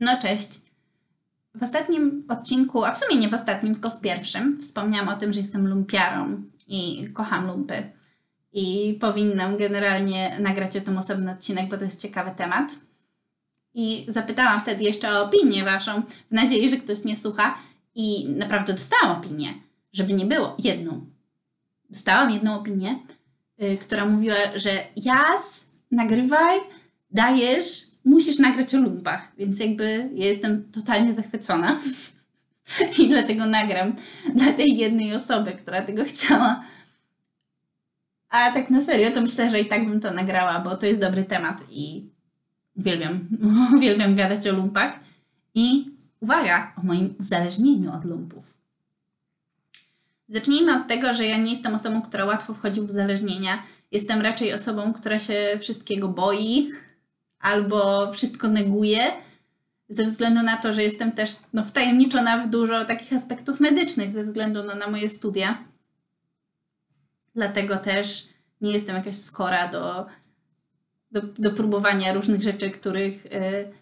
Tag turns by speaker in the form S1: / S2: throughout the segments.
S1: No cześć. W ostatnim odcinku, a w sumie nie w ostatnim, tylko w pierwszym, wspomniałam o tym, że jestem lumpiarą i kocham lumpy. I powinnam generalnie nagrać o tym osobny odcinek, bo to jest ciekawy temat. I zapytałam wtedy jeszcze o opinię waszą, w nadziei, że ktoś mnie słucha. I naprawdę dostałam opinię, żeby nie było jedną. Dostałam jedną opinię, yy, która mówiła, że jas, nagrywaj, dajesz, musisz nagrać o lumpach. Więc jakby ja jestem totalnie zachwycona. I dlatego nagram dla tej jednej osoby, która tego chciała. A tak na serio, to myślę, że i tak bym to nagrała, bo to jest dobry temat i uwielbiam, uwielbiam gadać o lumpach. I uwaga, o moim uzależnieniu od lumpów. Zacznijmy od tego, że ja nie jestem osobą, która łatwo wchodzi w uzależnienia. Jestem raczej osobą, która się wszystkiego boi albo wszystko neguje, ze względu na to, że jestem też no, wtajemniczona w dużo takich aspektów medycznych, ze względu no, na moje studia. Dlatego też nie jestem jakaś skora do, do, do próbowania różnych rzeczy, których y,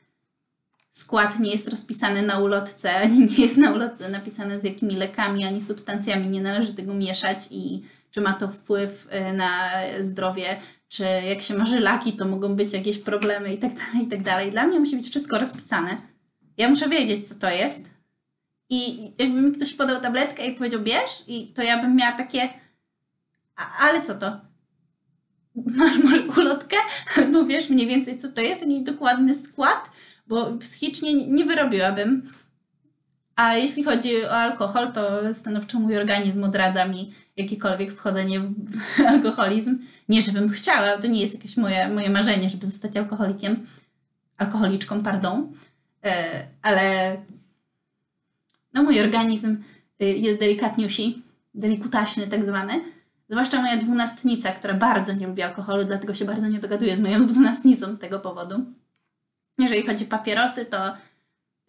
S1: skład nie jest rozpisany na ulotce, ani nie jest na ulotce napisane z jakimi lekami, ani substancjami nie należy tego mieszać i czy ma to wpływ y, na zdrowie, czy jak się ma żylaki, to mogą być jakieś problemy i tak dalej, i tak dalej. Dla mnie musi być wszystko rozpisane. Ja muszę wiedzieć, co to jest. I jakby mi ktoś podał tabletkę i powiedział, bierz, i to ja bym miała takie, ale co to? Masz może ulotkę? No wiesz mniej więcej, co to jest, jakiś dokładny skład, bo psychicznie nie wyrobiłabym. A jeśli chodzi o alkohol, to stanowczo mój organizm odradza mi jakiekolwiek wchodzenie w alkoholizm. Nie, żebym chciała, to nie jest jakieś moje, moje marzenie, żeby zostać alkoholikiem, alkoholiczką, pardon, e, ale no mój organizm y, jest delikatniusi, delikutaśny tak zwany. Zwłaszcza moja dwunastnica, która bardzo nie lubi alkoholu, dlatego się bardzo nie dogaduje z moją dwunastnicą z tego powodu. Jeżeli chodzi o papierosy, to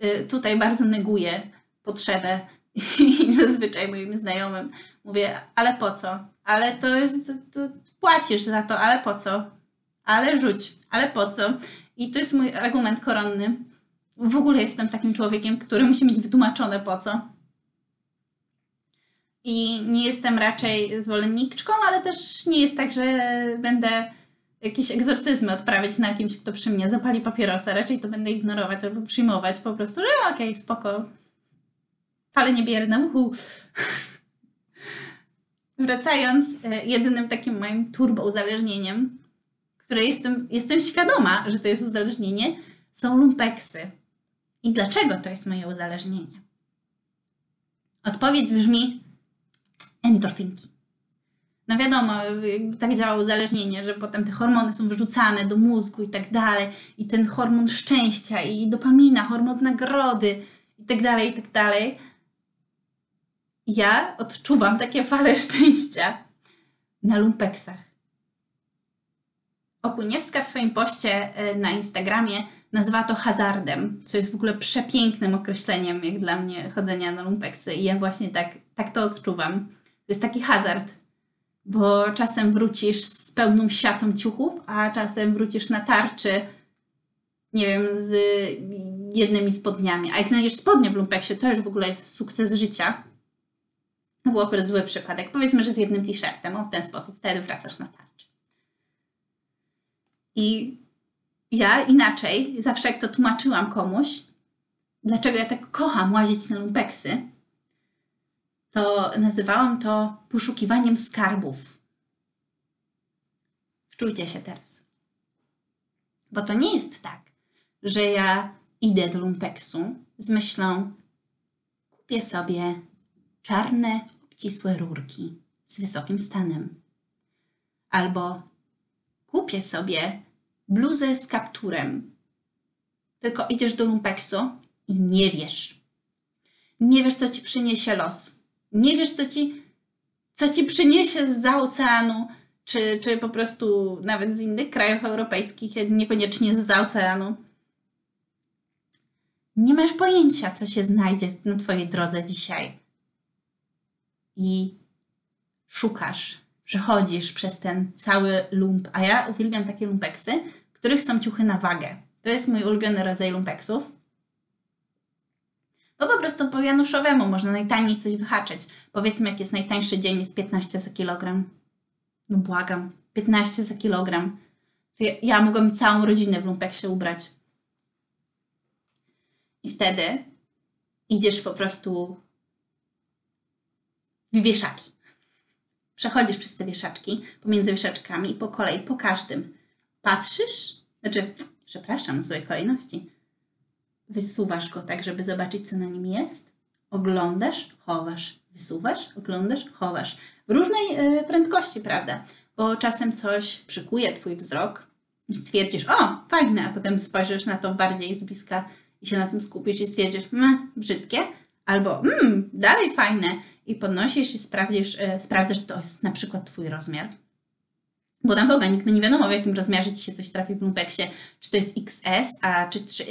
S1: y, tutaj bardzo neguję potrzebę i zazwyczaj moim znajomym mówię, ale po co? Ale to jest, to płacisz za to, ale po co? Ale rzuć, ale po co? I to jest mój argument koronny. W ogóle jestem takim człowiekiem, który musi mieć wytłumaczone po co. I nie jestem raczej zwolenniczką, ale też nie jest tak, że będę jakieś egzorcyzmy odprawiać na kimś, kto przy mnie zapali papierosa. Raczej to będę ignorować albo przyjmować po prostu, że okej, okay, spoko, palenie bierne, uhu. Wracając, e, jedynym takim moim turbo uzależnieniem, które jestem, jestem świadoma, że to jest uzależnienie, są lumpeksy. I dlaczego to jest moje uzależnienie? Odpowiedź brzmi endorfinki. No wiadomo, tak działa uzależnienie, że potem te hormony są wyrzucane do mózgu i tak dalej, i ten hormon szczęścia, i dopamina, hormon nagrody, i tak dalej, i tak dalej ja odczuwam takie fale szczęścia na lumpeksach. Okuniewska w swoim poście e, na Instagramie nazywa to hazardem, co jest w ogóle przepięknym określeniem, jak dla mnie, chodzenia na lumpeksy. I ja właśnie tak, tak to odczuwam. To jest taki hazard, bo czasem wrócisz z pełną siatą ciuchów, a czasem wrócisz na tarczy, nie wiem, z jednymi spodniami. A jak znajdziesz spodnie w lumpeksie, to już w ogóle jest sukces życia. To był akurat zły przypadek. Powiedzmy, że z jednym t-shirtem, o w ten sposób, wtedy wracasz na tarczę. I ja inaczej, zawsze jak to tłumaczyłam komuś, dlaczego ja tak kocham łazić na lumpeksy, to nazywałam to poszukiwaniem skarbów. Wczujcie się teraz. Bo to nie jest tak, że ja idę do lumpeksu z myślą, kupię sobie czarne, obcisłe rurki z wysokim stanem. Albo kupię sobie bluzę z kapturem. Tylko idziesz do lumpeksu i nie wiesz. Nie wiesz, co ci przyniesie los. Nie wiesz, co ci, co ci przyniesie z oceanu, czy, czy po prostu nawet z innych krajów europejskich, niekoniecznie z oceanu. Nie masz pojęcia, co się znajdzie na Twojej drodze dzisiaj i szukasz, przechodzisz przez ten cały lump, a ja uwielbiam takie lumpeksy, których są ciuchy na wagę. To jest mój ulubiony rodzaj lumpeksów. Bo po prostu po Januszowemu można najtaniej coś wyhaczyć. Powiedzmy, jak jest najtańszy dzień, jest 15 za kilogram. No błagam, 15 za kilogram. To ja, ja całą rodzinę w lumpeksie ubrać. I wtedy idziesz po prostu wieszaki. Przechodzisz przez te wieszaczki, pomiędzy wieszaczkami i po kolei, po każdym. Patrzysz, znaczy, przepraszam, w złej kolejności. Wysuwasz go tak, żeby zobaczyć, co na nim jest. Oglądasz, chowasz. Wysuwasz, oglądasz, chowasz. W różnej y, prędkości, prawda? Bo czasem coś przykuje Twój wzrok i stwierdzisz, o, fajne, a potem spojrzysz na to bardziej z bliska i się na tym skupisz i stwierdzisz, mmm, brzydkie, albo mmm, dalej fajne i podnosisz i sprawdzisz, yy, sprawdzasz, że to jest na przykład Twój rozmiar. Bo na Boga nigdy nie wiadomo, w jakim rozmiarze Ci się coś trafi w lumpeksie. Czy to jest XS, a czy, czy,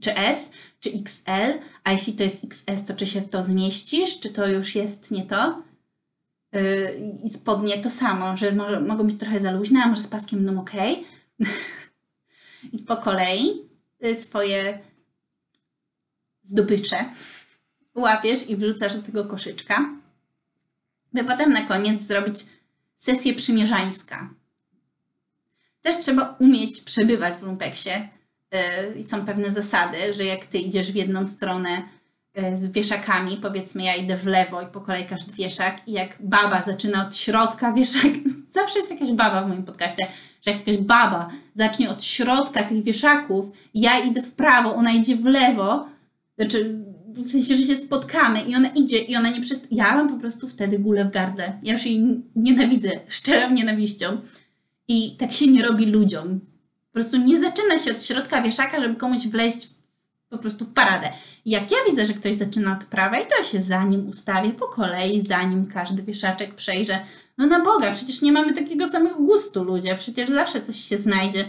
S1: czy S, czy XL, a jeśli to jest XS, to czy się w to zmieścisz, czy to już jest nie to? Yy, I spodnie to samo, że może, mogą być trochę za luźne, a może z paskiem będą ok. I po kolei y, swoje zdobycze łapiesz i wrzucasz do tego koszyczka, by potem na koniec zrobić sesję przymierzańska. Też trzeba umieć przebywać w lumpeksie. Y, I są pewne zasady, że jak ty idziesz w jedną stronę y, z wieszakami, powiedzmy ja idę w lewo i po kolei każdy wieszak i jak baba zaczyna od środka wieszak, zawsze jest jakaś baba w moim podcaście, że jak jakaś baba zacznie od środka tych wieszaków, ja idę w prawo, ona idzie w lewo, znaczy w sensie, że się spotkamy i ona idzie i ona nie przestaje. Ja mam po prostu wtedy gulę w gardle. Ja już jej nienawidzę, szczerą nienawiścią. I tak się nie robi ludziom. Po prostu nie zaczyna się od środka wieszaka, żeby komuś wleźć po prostu w paradę. Jak ja widzę, że ktoś zaczyna od prawej, to ja się za nim ustawię po kolei, zanim każdy wieszaczek przejrzę. No na Boga, przecież nie mamy takiego samego gustu ludzie, przecież zawsze coś się znajdzie.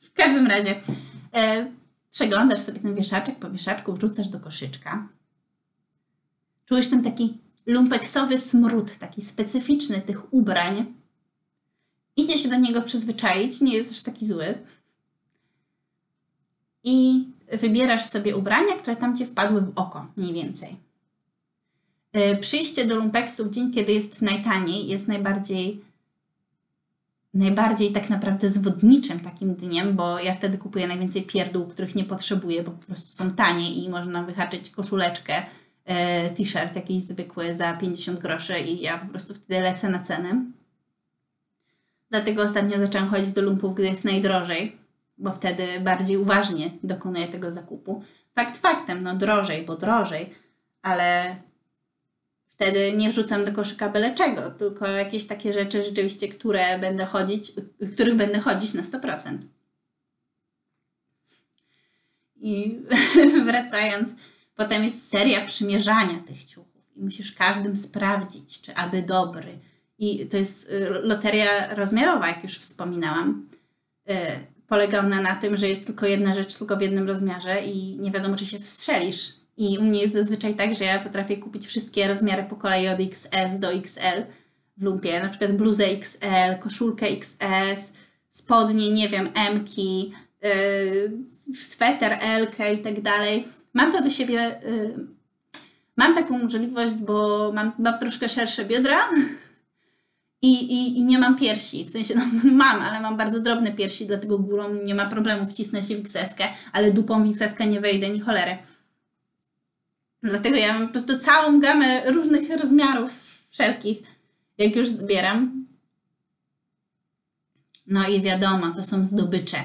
S1: W każdym razie, e, przeglądasz sobie ten wieszaczek po wieszaczku, wrzucasz do koszyczka. Czujesz ten taki lumpeksowy smród, taki specyficzny tych ubrań. Idzie się do niego przyzwyczaić, nie jest już taki zły. I wybierasz sobie ubrania, które tam ci wpadły w oko, mniej więcej. E, przyjście do lumpeksu w dzień, kiedy jest najtaniej, jest najbardziej najbardziej tak naprawdę zwodniczym takim dniem, bo ja wtedy kupuję najwięcej pierdół, których nie potrzebuję, bo po prostu są tanie i można wyhaczyć koszuleczkę, e, t-shirt jakiś zwykły za 50 groszy i ja po prostu wtedy lecę na cenę. Dlatego ostatnio zaczęłam chodzić do lumpów, gdy jest najdrożej, bo wtedy bardziej uważnie dokonuję tego zakupu. Fakt faktem, no drożej, bo drożej, ale wtedy nie wrzucam do koszyka byle czego, tylko jakieś takie rzeczy rzeczywiście, które będę chodzić, których będę chodzić na 100%. I wracając, potem jest seria przymierzania tych ciuchów i musisz każdym sprawdzić, czy aby dobry. I to jest y, loteria rozmiarowa, jak już wspominałam. Y, polega ona na tym, że jest tylko jedna rzecz, tylko w jednym rozmiarze i nie wiadomo, czy się wstrzelisz i u mnie jest zazwyczaj tak, że ja potrafię kupić wszystkie rozmiary po kolei od XS do XL w lumpie. Na przykład bluzę XL, koszulkę XS, spodnie, nie wiem, M-ki, yy, sweter L i tak dalej. Mam to do siebie, yy, mam taką możliwość, bo mam, mam troszkę szersze biodra i, i, i nie mam piersi. W sensie, no, mam, ale mam bardzo drobne piersi, dlatego górą nie ma problemu wcisnę się w XS, ale dupą w XS nie wejdę, ni cholery. Dlatego ja mam po prostu całą gamę różnych rozmiarów wszelkich, jak już zbieram. No i wiadomo, to są zdobycze.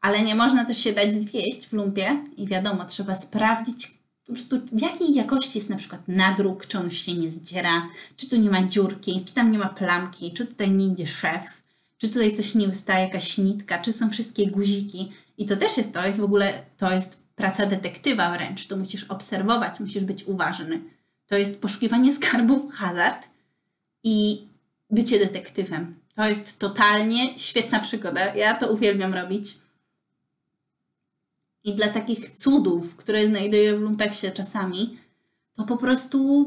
S1: Ale nie można też się dać zwieść w lumpie i wiadomo, trzeba sprawdzić po prostu w jakiej jakości jest na przykład nadruk, czy on się nie zdziera, czy tu nie ma dziurki, czy tam nie ma plamki, czy tutaj nie idzie szef, czy tutaj coś nie wystaje, jakaś nitka, czy są wszystkie guziki. I to też jest to, jest w ogóle, to jest praca detektywa wręcz. Tu musisz obserwować, musisz być uważny. To jest poszukiwanie skarbów, hazard i bycie detektywem. To jest totalnie świetna przygoda. Ja to uwielbiam robić. I dla takich cudów, które znajduję w lumpeksie czasami, to po prostu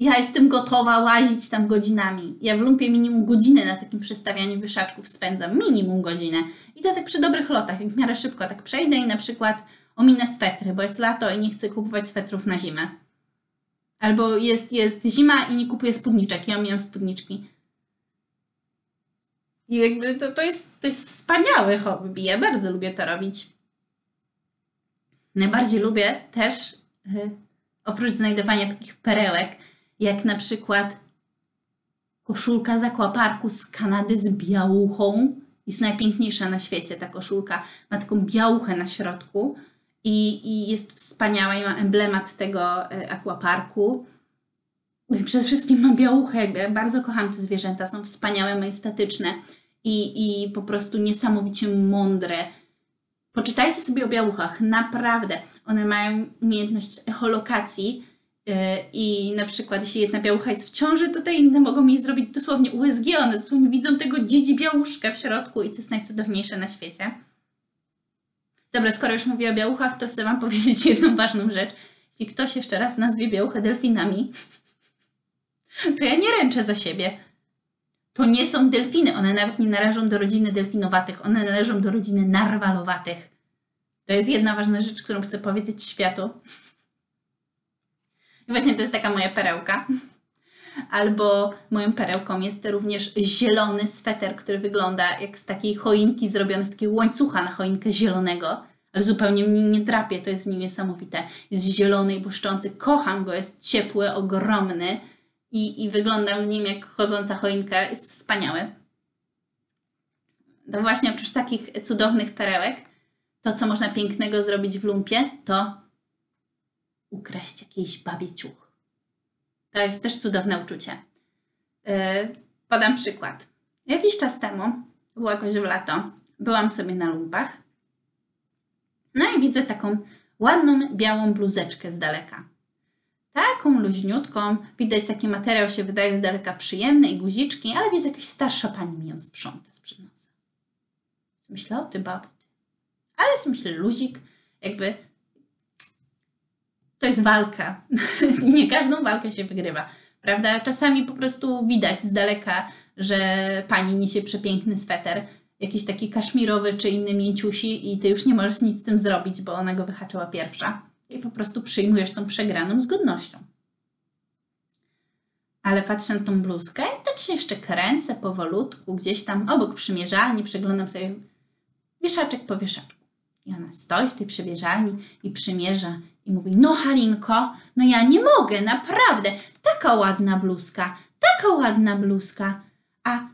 S1: ja jestem gotowa łazić tam godzinami. Ja w lumpie minimum godzinę na takim przestawianiu wyszaczków spędzam. Minimum godzinę. I to tak przy dobrych lotach, jak w miarę szybko tak przejdę i na przykład ominę swetry, bo jest lato i nie chcę kupować swetrów na zimę. Albo jest, jest zima i nie kupuję spódniczek i omijam spódniczki. I jakby to, to, jest, to jest wspaniałe hobby. Ja bardzo lubię to robić. Najbardziej lubię też, yy, oprócz znajdowania takich perełek, jak na przykład koszulka z aquaparku z Kanady z białuchą. Jest najpiękniejsza na świecie ta koszulka. Ma taką białuchę na środku i, i jest wspaniała i ma emblemat tego e, aquaparku. Przede wszystkim ma białuchę, jakby ja bardzo kocham te zwierzęta, są wspaniałe, majestatyczne i, i po prostu niesamowicie mądre. Poczytajcie sobie o białuchach, naprawdę. One mają umiejętność echolokacji yy, i na przykład jeśli jedna białucha jest w ciąży, to te inne mogą jej zrobić dosłownie USG, one dosłownie widzą tego dzidzi białuszka w środku i to jest najcudowniejsze na świecie. Dobra, skoro już mówię o białuchach, to chcę Wam powiedzieć jedną ważną rzecz. Jeśli ktoś jeszcze raz nazwie białuchę delfinami, to ja nie ręczę za siebie. To nie są delfiny. One nawet nie należą do rodziny delfinowatych. One należą do rodziny narwalowatych. To jest jedna ważna rzecz, którą chcę powiedzieć światu. I właśnie to jest taka moja perełka. Albo moją perełką jest również zielony sweter, który wygląda jak z takiej choinki zrobiony, z takiego łańcucha na choinkę zielonego. Ale zupełnie mnie nie drapie, to jest w nim niesamowite. Jest zielony i błyszczący, kocham go, jest ciepły, ogromny i, i wygląda w nim jak chodząca choinka. Jest wspaniały. To właśnie oprócz takich cudownych perełek, to co można pięknego zrobić w lumpie, to ukraść jakiś babie ciuch. To jest też cudowne uczucie. Yy, podam przykład. Jakiś czas temu, było jakoś w lato, byłam sobie na lumpach. No i widzę taką ładną, białą bluzeczkę z daleka taką luźniutką, widać taki materiał się wydaje z daleka przyjemny i guziczki, ale widzę jakaś starsza pani mi ją sprząta z przed nosa. Myślę, o ty babu. Ale myślę, luzik, jakby to jest walka. Nie każdą walkę się wygrywa, prawda? Czasami po prostu widać z daleka, że pani niesie przepiękny sweter, jakiś taki kaszmirowy czy inny mięciusi i ty już nie możesz nic z tym zrobić, bo ona go wyhaczyła pierwsza i po prostu przyjmujesz tą przegraną z godnością. Ale patrzę na tą bluzkę i tak się jeszcze kręcę powolutku, gdzieś tam obok przymierzalni, przeglądam sobie wieszaczek po wieszaczku. I ona stoi w tej przymierzalni i przymierza i mówi, no Halinko, no ja nie mogę, naprawdę, taka ładna bluzka, taka ładna bluzka, a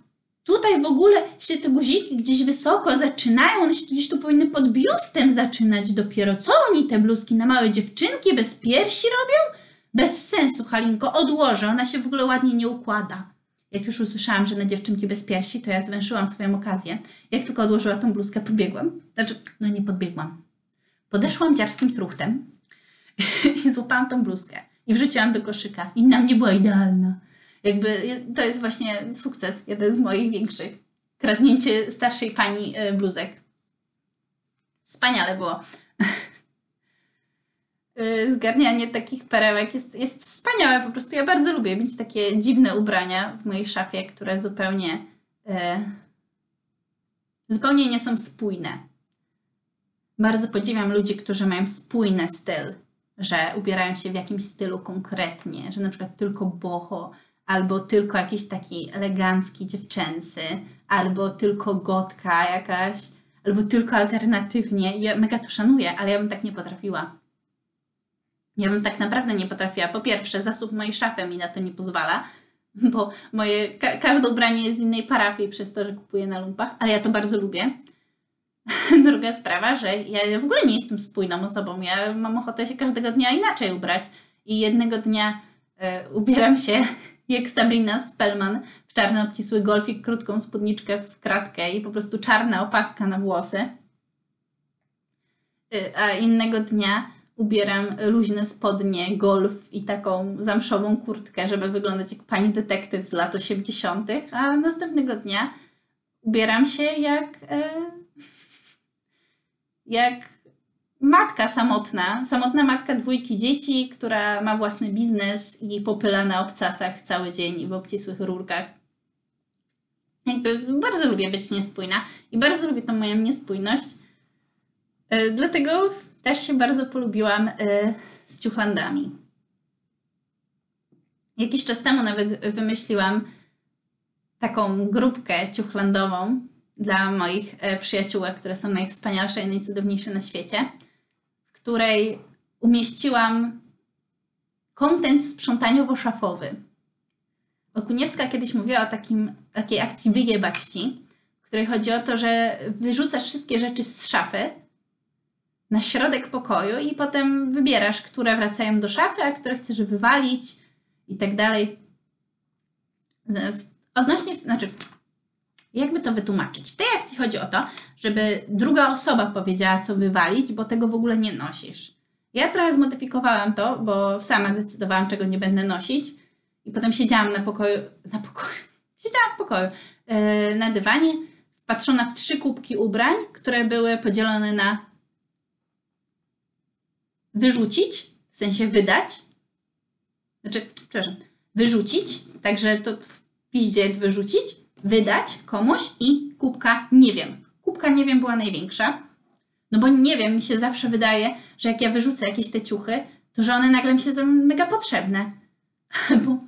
S1: Tutaj w ogóle się te guziki gdzieś wysoko zaczynają, one się gdzieś tu powinny pod biustem zaczynać dopiero. Co oni te bluzki na małe dziewczynki bez piersi robią? Bez sensu, Halinko, odłożę, ona się w ogóle ładnie nie układa. Jak już usłyszałam, że na dziewczynki bez piersi, to ja zwęszyłam swoją okazję. Jak tylko odłożyła tą bluzkę, podbiegłam. Znaczy, no nie podbiegłam. Podeszłam dziarskim truchtem i złapałam tą bluzkę i wrzuciłam do koszyka. Inna mnie była idealna. Jakby to jest właśnie sukces, jeden z moich większych. Kradnięcie starszej pani e, bluzek. Wspaniale było. E, zgarnianie takich perełek jest, jest wspaniałe. Po prostu ja bardzo lubię mieć takie dziwne ubrania w mojej szafie, które zupełnie e, zupełnie nie są spójne. Bardzo podziwiam ludzi, którzy mają spójny styl, że ubierają się w jakimś stylu konkretnie, że na przykład tylko boho, albo tylko jakiś taki elegancki dziewczęcy, albo tylko gotka jakaś, albo tylko alternatywnie. Ja mega to szanuję, ale ja bym tak nie potrafiła. Ja bym tak naprawdę nie potrafiła. Po pierwsze, zasób mojej szafy mi na to nie pozwala, bo moje, ka każde ubranie jest z innej parafii przez to, że kupuję na lumpach, ale ja to bardzo lubię. Druga sprawa, że ja w ogóle nie jestem spójną osobą. Ja mam ochotę się każdego dnia inaczej ubrać. I jednego dnia y, ubieram się jak Sabrina Spellman w czarny obcisły golfik, krótką spódniczkę w kratkę i po prostu czarna opaska na włosy. Y, a innego dnia ubieram luźne spodnie, golf i taką zamszową kurtkę, żeby wyglądać jak pani detektyw z lat 80., a następnego dnia ubieram się jak. E, jak matka samotna, samotna matka dwójki dzieci, która ma własny biznes i popyla na obcasach cały dzień i w obcisłych rurkach. Jakby bardzo lubię być niespójna i bardzo lubię tą moją niespójność. Yy, dlatego też się bardzo polubiłam yy, z ciuchlandami. Jakiś czas temu nawet wymyśliłam taką grupkę ciuchlandową dla moich e, przyjaciółek, które są najwspanialsze i najcudowniejsze na świecie, w której umieściłam kontent sprzątaniowo-szafowy. Okuniewska kiedyś mówiła o takim, takiej akcji wyjebać ci, w której chodzi o to, że wyrzucasz wszystkie rzeczy z szafy na środek pokoju i potem wybierasz, które wracają do szafy, a które chcesz wywalić i tak dalej. Odnośnie, znaczy, jakby to wytłumaczyć? Tej akcji chodzi o to, żeby druga osoba powiedziała, co wywalić, bo tego w ogóle nie nosisz. Ja trochę zmodyfikowałam to, bo sama decydowałam, czego nie będę nosić. I potem siedziałam na pokoju, na pokoju, siedziałam w pokoju, yy, na dywanie, wpatrzona w trzy kubki ubrań, które były podzielone na wyrzucić, w sensie wydać, znaczy, przepraszam, wyrzucić, także to w piździe wyrzucić, wydać komuś i kubka nie wiem. Kubka nie wiem była największa, no bo nie wiem, mi się zawsze wydaje, że jak ja wyrzucę jakieś te ciuchy, to że one nagle mi się zrobią mega potrzebne. Albo,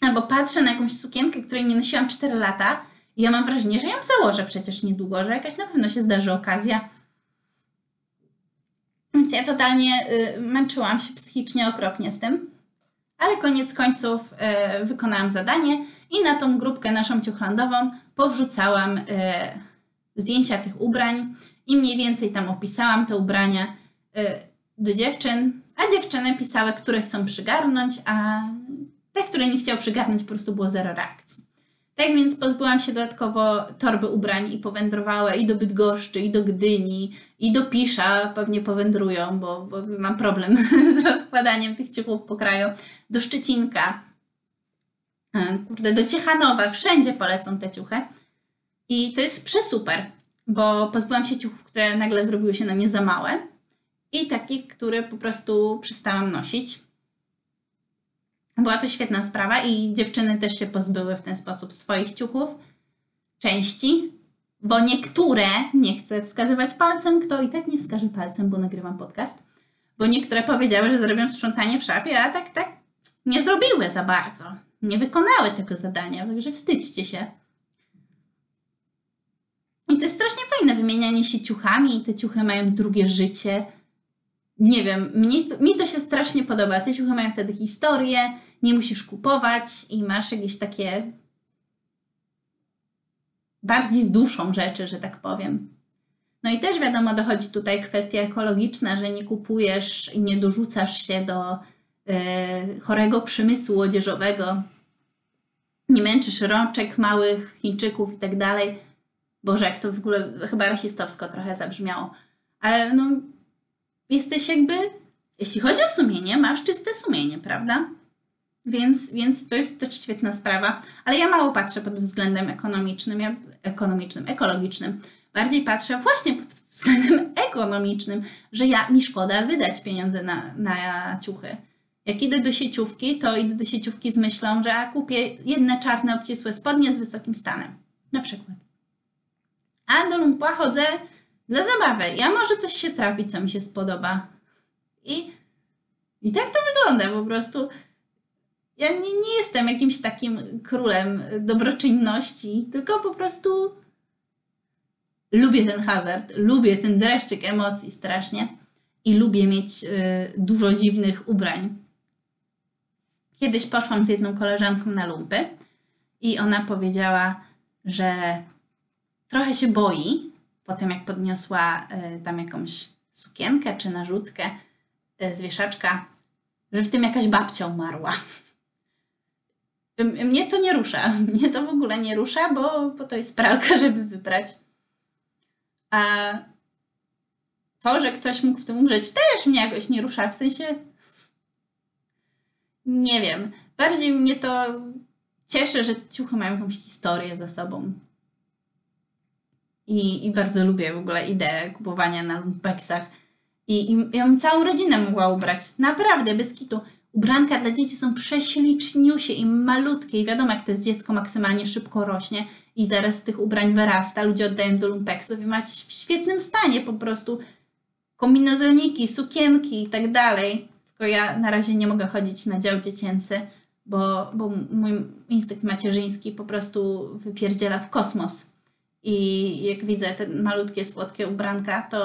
S1: albo patrzę na jakąś sukienkę, której nie nosiłam 4 lata i ja mam wrażenie, że ją założę przecież niedługo, że jakaś na pewno się zdarzy okazja. Więc ja totalnie y, męczyłam się psychicznie okropnie z tym. Ale koniec końców y, wykonałam zadanie i na tą grupkę naszą ciuchlandową powrzucałam y, zdjęcia tych ubrań i mniej więcej tam opisałam te ubrania y, do dziewczyn, a dziewczyny pisały, które chcą przygarnąć, a te, które nie chciały przygarnąć, po prostu było zero reakcji. Tak więc pozbyłam się dodatkowo torby ubrań i powędrowała i do Bydgoszczy, i do Gdyni, i do Pisza pewnie powędrują, bo, bo mam problem z rozkładaniem tych ciuchów po kraju, do Szczecinka, e, kurde, do Ciechanowa, wszędzie polecą te ciuchy. I to jest przesuper, bo pozbyłam się ciuchów, które nagle zrobiły się na mnie za małe i takich, które po prostu przestałam nosić. Była to świetna sprawa i dziewczyny też się pozbyły w ten sposób swoich ciuchów, części, bo niektóre, nie chcę wskazywać palcem, kto i tak nie wskaże palcem, bo nagrywam podcast, bo niektóre powiedziały, że zrobią sprzątanie w szafie, a tak, tak nie zrobiły za bardzo. Nie wykonały tego zadania, także wstydźcie się. I to jest strasznie fajne, wymienianie się ciuchami i te ciuchy mają drugie życie nie wiem, mnie, mi to się strasznie podoba. Te ciuchy mają wtedy historię, nie musisz kupować i masz jakieś takie bardziej z duszą rzeczy, że tak powiem. No i też wiadomo, dochodzi tutaj kwestia ekologiczna, że nie kupujesz i nie dorzucasz się do y, chorego przemysłu odzieżowego. Nie męczysz rączek małych Chińczyków i tak dalej. Boże, jak to w ogóle chyba rasistowsko trochę zabrzmiało. Ale no, jesteś jakby, jeśli chodzi o sumienie, masz czyste sumienie, prawda? Więc, więc to jest też świetna sprawa, ale ja mało patrzę pod względem ekonomicznym, ja, ekonomicznym, ekologicznym. Bardziej patrzę właśnie pod względem ekonomicznym, że ja mi szkoda wydać pieniądze na, na ciuchy. Jak idę do sieciówki, to idę do sieciówki z myślą, że ja kupię jedne czarne, obcisłe spodnie z wysokim stanem. Na przykład. A do lumpła chodzę dla zabawy. Ja może coś się trafi, co mi się spodoba. I, i tak to wygląda po prostu. Ja nie, nie jestem jakimś takim królem dobroczynności, tylko po prostu lubię ten hazard, lubię ten dreszczyk emocji strasznie i lubię mieć y, dużo dziwnych ubrań. Kiedyś poszłam z jedną koleżanką na lumpy i ona powiedziała, że trochę się boi, po tym jak podniosła y, tam jakąś sukienkę czy narzutkę y, z wieszaczka, że w tym jakaś babcia umarła. Mnie to nie rusza. Mnie to w ogóle nie rusza, bo, bo to jest pralka, żeby wybrać. A to, że ktoś mógł w tym umrzeć, też mnie jakoś nie rusza. W sensie. Nie wiem. Bardziej mnie to cieszy, że ciuchy mają jakąś historię za sobą. I, I bardzo lubię w ogóle ideę kupowania na lumpeksach I, I ja bym całą rodzinę mogła ubrać. Naprawdę, bez kitu. Ubranka dla dzieci są prześliczniusie i malutkie. I wiadomo, jak to jest dziecko maksymalnie szybko rośnie i zaraz z tych ubrań wyrasta. Ludzie oddają do lumpeksów i macie w świetnym stanie po prostu kombinezoniki, sukienki i tak dalej. Ja na razie nie mogę chodzić na dział dziecięcy, bo, bo mój instynkt macierzyński po prostu wypierdziela w kosmos. I jak widzę te malutkie, słodkie ubranka, to,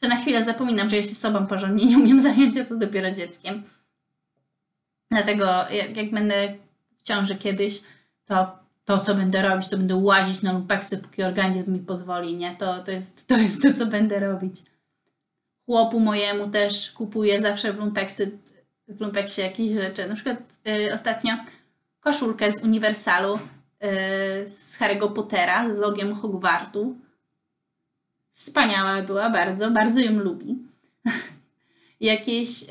S1: to na chwilę zapominam, że ja się sobą porządnie nie umiem zająć, a co dopiero dzieckiem. Dlatego jak, jak będę w ciąży kiedyś, to to, co będę robić, to będę łazić na lumpeksy, póki organizm mi pozwoli, nie? To, to, jest, to jest to, co będę robić. Chłopu mojemu też kupuję zawsze w lumpeksy, w lumpeksie jakieś rzeczy. Na przykład y, ostatnio koszulkę z Uniwersalu y, z Harry'ego Pottera, z logiem Hogwartu. Wspaniała była bardzo, bardzo ją lubi. jakieś... Y,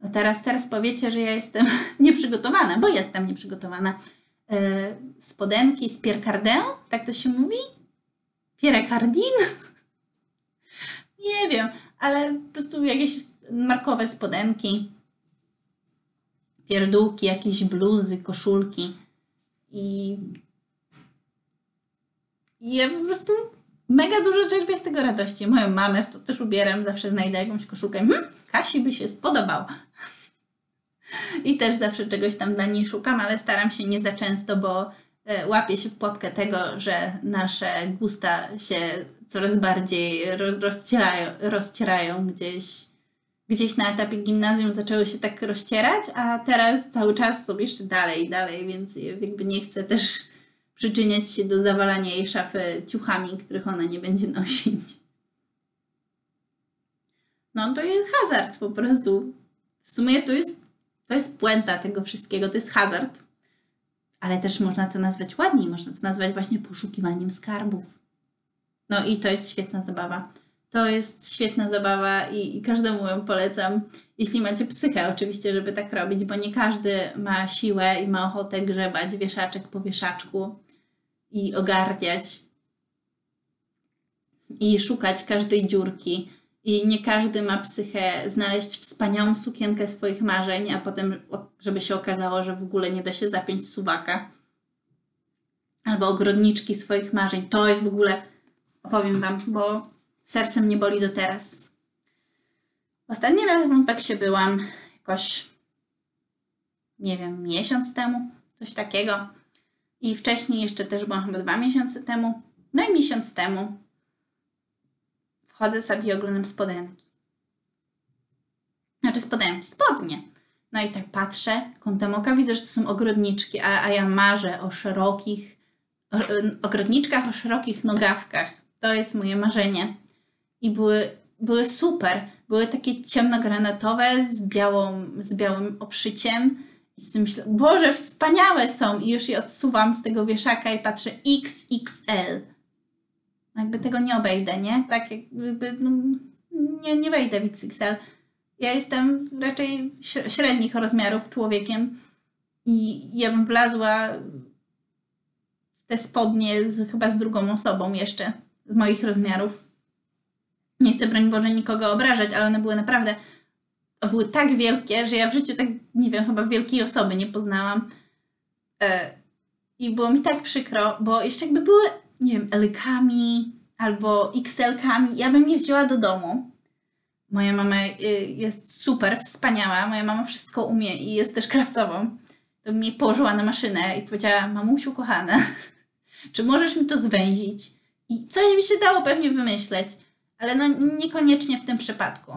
S1: no teraz, teraz powiecie, że ja jestem nieprzygotowana, bo jestem nieprzygotowana. E, spodenki z Pierre Cardin, tak to się mówi? Pierre Cardin? Nie wiem, ale po prostu jakieś markowe spodenki, pierdółki, jakieś bluzy, koszulki i, ja po prostu mega dużo czerpię z tego radości. Moją mamę to też ubieram, zawsze znajdę jakąś koszulkę. Hmm, Kasi by się spodobał. I też zawsze czegoś tam dla niej szukam, ale staram się nie za często, bo e, łapię się w pułapkę tego, że nasze gusta się coraz bardziej rozcierają, rozcierają gdzieś. Gdzieś na etapie gimnazjum zaczęły się tak rozcierać, a teraz cały czas są jeszcze dalej i dalej, więc jakby nie chcę też przyczyniać się do zawalania jej szafy ciuchami, których ona nie będzie nosić. No to jest hazard po prostu. W sumie to jest to jest puenta tego wszystkiego, to jest hazard. Ale też można to nazwać ładniej, można to nazwać właśnie poszukiwaniem skarbów. No i to jest świetna zabawa. To jest świetna zabawa i, i każdemu ją polecam, jeśli macie psychę oczywiście, żeby tak robić, bo nie każdy ma siłę i ma ochotę grzebać wieszaczek po wieszaczku i ogarniać i szukać każdej dziurki i nie każdy ma psychę znaleźć wspaniałą sukienkę swoich marzeń, a potem, żeby się okazało, że w ogóle nie da się zapiąć suwaka. Albo ogrodniczki swoich marzeń. To jest w ogóle, opowiem Wam, bo serce mnie boli do teraz. Ostatni raz w Lumpeksie byłam jakoś, nie wiem, miesiąc temu, coś takiego. I wcześniej jeszcze też byłam chyba dwa miesiące temu. No i miesiąc temu Chodzę sobie i oglądam spodenki. Znaczy spodenki, spodnie. No i tak patrzę, kątem oka widzę, że to są ogrodniczki, a, a ja marzę o szerokich, o, ogrodniczkach, o szerokich nogawkach. To jest moje marzenie. I były, były super. Były takie ciemnogranatowe z, białą, z białym obszyciem. I sobie myślę, Boże, wspaniałe są! I już je odsuwam z tego wieszaka i patrzę XXL jakby tego nie obejdę, nie? Tak jakby no, nie, nie wejdę w XXL. Ja jestem raczej średnich rozmiarów człowiekiem i ja bym wlazła te spodnie z, chyba z drugą osobą jeszcze z moich rozmiarów. Nie chcę, broń Boże, nikogo obrażać, ale one były naprawdę były tak wielkie, że ja w życiu tak, nie wiem, chyba wielkiej osoby nie poznałam. E, I było mi tak przykro, bo jeszcze jakby były nie wiem, L-kami albo XL-kami, ja bym je wzięła do domu. Moja mama y, jest super, wspaniała. Moja mama wszystko umie i jest też krawcową. To bym jej położyła na maszynę i powiedziała, mamusiu kochana, czy możesz mi to zwęzić? I coś mi się dało pewnie wymyśleć, ale no niekoniecznie w tym przypadku.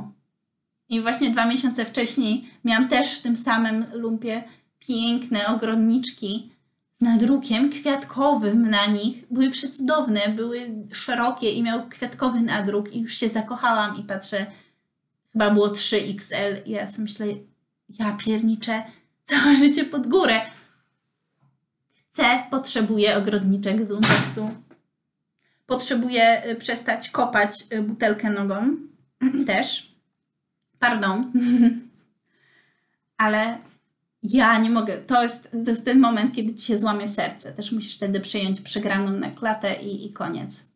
S1: I właśnie dwa miesiące wcześniej miałam też w tym samym lumpie piękne ogrodniczki z nadrukiem kwiatkowym na nich. Były przecudowne, były szerokie i miał kwiatkowy nadruk i już się zakochałam i patrzę, chyba było 3XL i ja sobie myślę, ja pierniczę całe życie pod górę. Chcę, potrzebuję ogrodniczek z Lumpeksu. Potrzebuję y, przestać kopać y, butelkę nogą. Też. Pardon. Ale ja nie mogę. To jest, to jest ten moment, kiedy ci się złamie serce. Też musisz wtedy przejąć przegraną na klatę i, i koniec.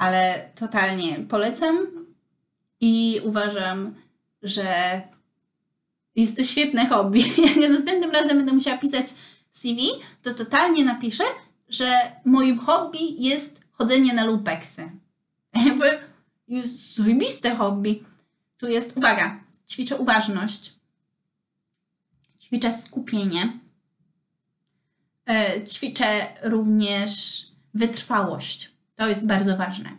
S1: ale totalnie polecam i uważam, że jest to świetne hobby. Jak następnym razem będę musiała pisać CV, to totalnie napiszę, że moim hobby jest chodzenie na lumpeksy. Jakby jest zajebiste hobby. Tu jest, uwaga, ćwiczę uważność, ćwiczę skupienie, e, ćwiczę również wytrwałość. To jest bardzo ważne.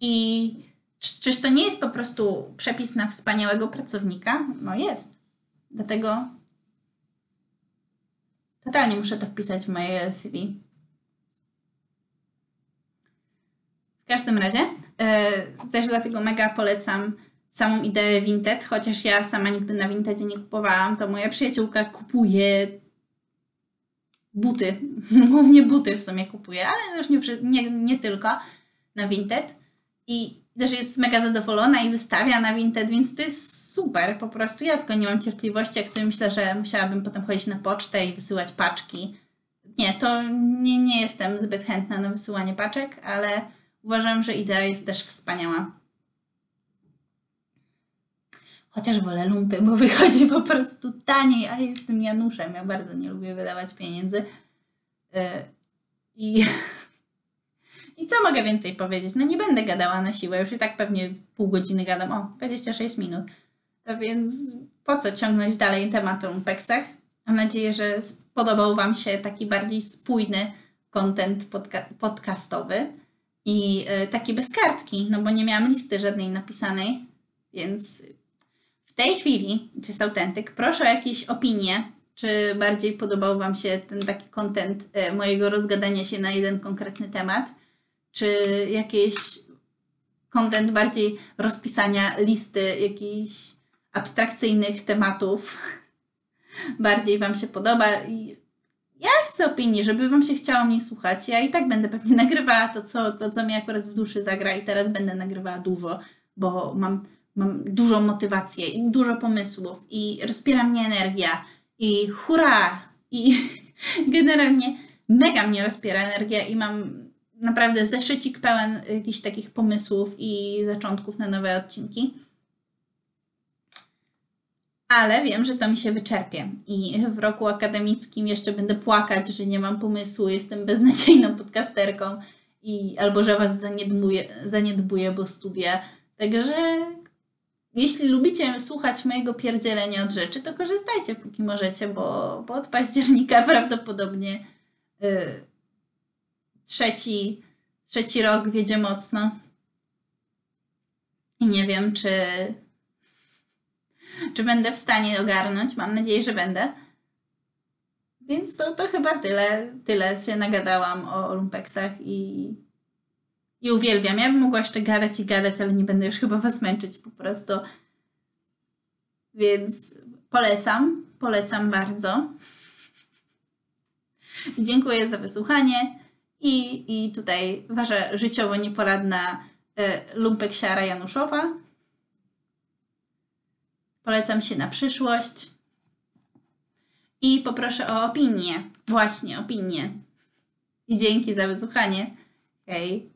S1: I czy, czyż to nie jest po prostu przepis na wspaniałego pracownika? No jest. Dlatego totalnie muszę to wpisać w moje CV. W każdym razie, yy, też dlatego mega polecam samą ideę Vinted, chociaż ja sama nigdy na Vintedzie nie kupowałam, to moja przyjaciółka kupuje buty, głównie buty w sumie kupuje, ale też nie, nie, nie tylko na Vinted i też jest mega zadowolona i wystawia na Vinted, więc to jest super po prostu. Ja tylko nie mam cierpliwości, jak sobie myślę, że musiałabym potem chodzić na pocztę i wysyłać paczki. Nie, to nie, nie jestem zbyt chętna na wysyłanie paczek, ale uważam, że idea jest też wspaniała. Chociaż wolę lumpy, bo wychodzi po prostu taniej, a jestem Januszem. Ja bardzo nie lubię wydawać pieniędzy. Yy, I, I co mogę więcej powiedzieć? No nie będę gadała na siłę, już i tak pewnie pół godziny gadam. O, 26 minut. A więc po co ciągnąć dalej temat o lumpeksach? Mam nadzieję, że spodobał Wam się taki bardziej spójny content podca podcastowy i yy, taki bez kartki, no bo nie miałam listy żadnej napisanej, więc w tej chwili, to jest autentyk, proszę o jakieś opinie, czy bardziej podobał Wam się ten taki kontent e, mojego rozgadania się na jeden konkretny temat, czy jakiś kontent bardziej rozpisania listy jakichś abstrakcyjnych tematów bardziej Wam się podoba i ja chcę opinii, żeby Wam się chciało mnie słuchać. Ja i tak będę pewnie nagrywała to, co, to, co mi akurat w duszy zagra i teraz będę nagrywała dużo, bo mam mam dużą motywację i dużo pomysłów i rozpiera mnie energia i hurra! I generalnie mega mnie rozpiera energia i mam naprawdę zeszycik pełen jakichś takich pomysłów i zaczątków na nowe odcinki. Ale wiem, że to mi się wyczerpie i w roku akademickim jeszcze będę płakać, że nie mam pomysłu, jestem beznadziejną podcasterką i albo że was zaniedbuję, zaniedbuję bo studia. Także jeśli lubicie słuchać mojego pierdzielenia od rzeczy, to korzystajcie póki możecie, bo, bo od października prawdopodobnie y, trzeci, trzeci rok wiedzie mocno. I nie wiem, czy, czy będę w stanie ogarnąć. Mam nadzieję, że będę. Więc to, to chyba tyle. Tyle się nagadałam o lumpeksach i i uwielbiam. Ja bym mogła jeszcze gadać i gadać, ale nie będę już chyba Was męczyć po prostu. Więc polecam, polecam bardzo. Dziękuję za wysłuchanie i, i tutaj Wasza życiowo nieporadna y, lumpeksiara Januszowa. Polecam się na przyszłość. I poproszę o opinię. Właśnie, opinię. I dzięki za wysłuchanie. Hej.